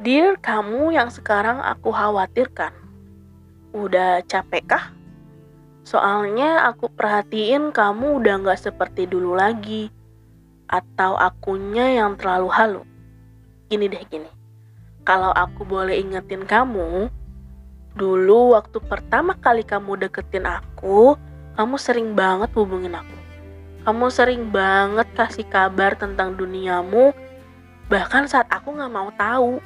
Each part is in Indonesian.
Dear kamu yang sekarang aku khawatirkan, udah capek kah? Soalnya aku perhatiin kamu udah gak seperti dulu lagi. Atau akunya yang terlalu halu. Gini deh gini, kalau aku boleh ingetin kamu, dulu waktu pertama kali kamu deketin aku, kamu sering banget hubungin aku. Kamu sering banget kasih kabar tentang duniamu, bahkan saat aku gak mau tahu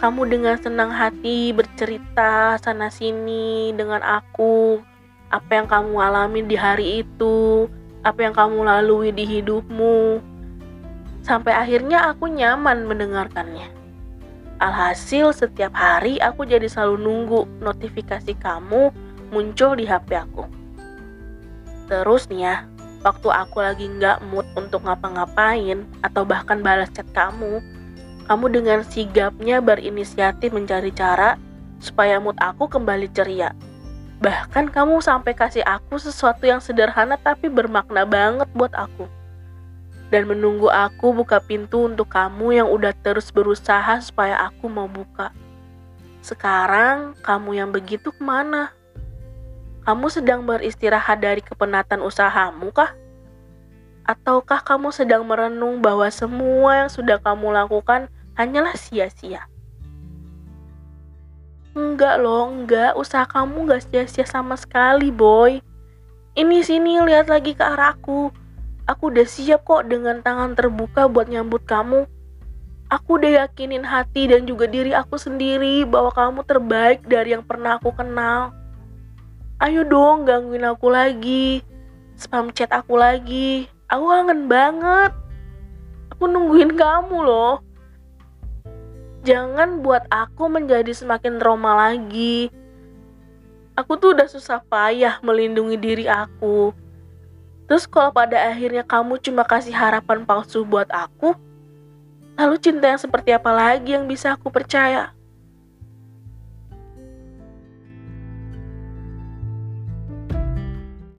kamu dengan senang hati bercerita sana-sini dengan aku, apa yang kamu alami di hari itu, apa yang kamu lalui di hidupmu. Sampai akhirnya aku nyaman mendengarkannya. Alhasil setiap hari aku jadi selalu nunggu notifikasi kamu muncul di HP aku. Terus nih ya, waktu aku lagi nggak mood untuk ngapa-ngapain atau bahkan balas chat kamu, kamu dengan sigapnya berinisiatif mencari cara supaya mood aku kembali ceria. Bahkan kamu sampai kasih aku sesuatu yang sederhana tapi bermakna banget buat aku. Dan menunggu aku buka pintu untuk kamu yang udah terus berusaha supaya aku mau buka. Sekarang kamu yang begitu ke mana? Kamu sedang beristirahat dari kepenatan usahamu kah? Ataukah kamu sedang merenung bahwa semua yang sudah kamu lakukan hanyalah sia-sia. Enggak loh, enggak. Usaha kamu gak sia-sia sama sekali, boy. Ini sini lihat lagi ke arahku. Aku udah siap kok dengan tangan terbuka buat nyambut kamu. Aku udah yakinin hati dan juga diri aku sendiri bahwa kamu terbaik dari yang pernah aku kenal. Ayo dong gangguin aku lagi. Spam chat aku lagi. Aku kangen banget. Aku nungguin kamu loh. Jangan buat aku menjadi semakin trauma lagi. Aku tuh udah susah payah melindungi diri aku. Terus kalau pada akhirnya kamu cuma kasih harapan palsu buat aku, lalu cinta yang seperti apa lagi yang bisa aku percaya?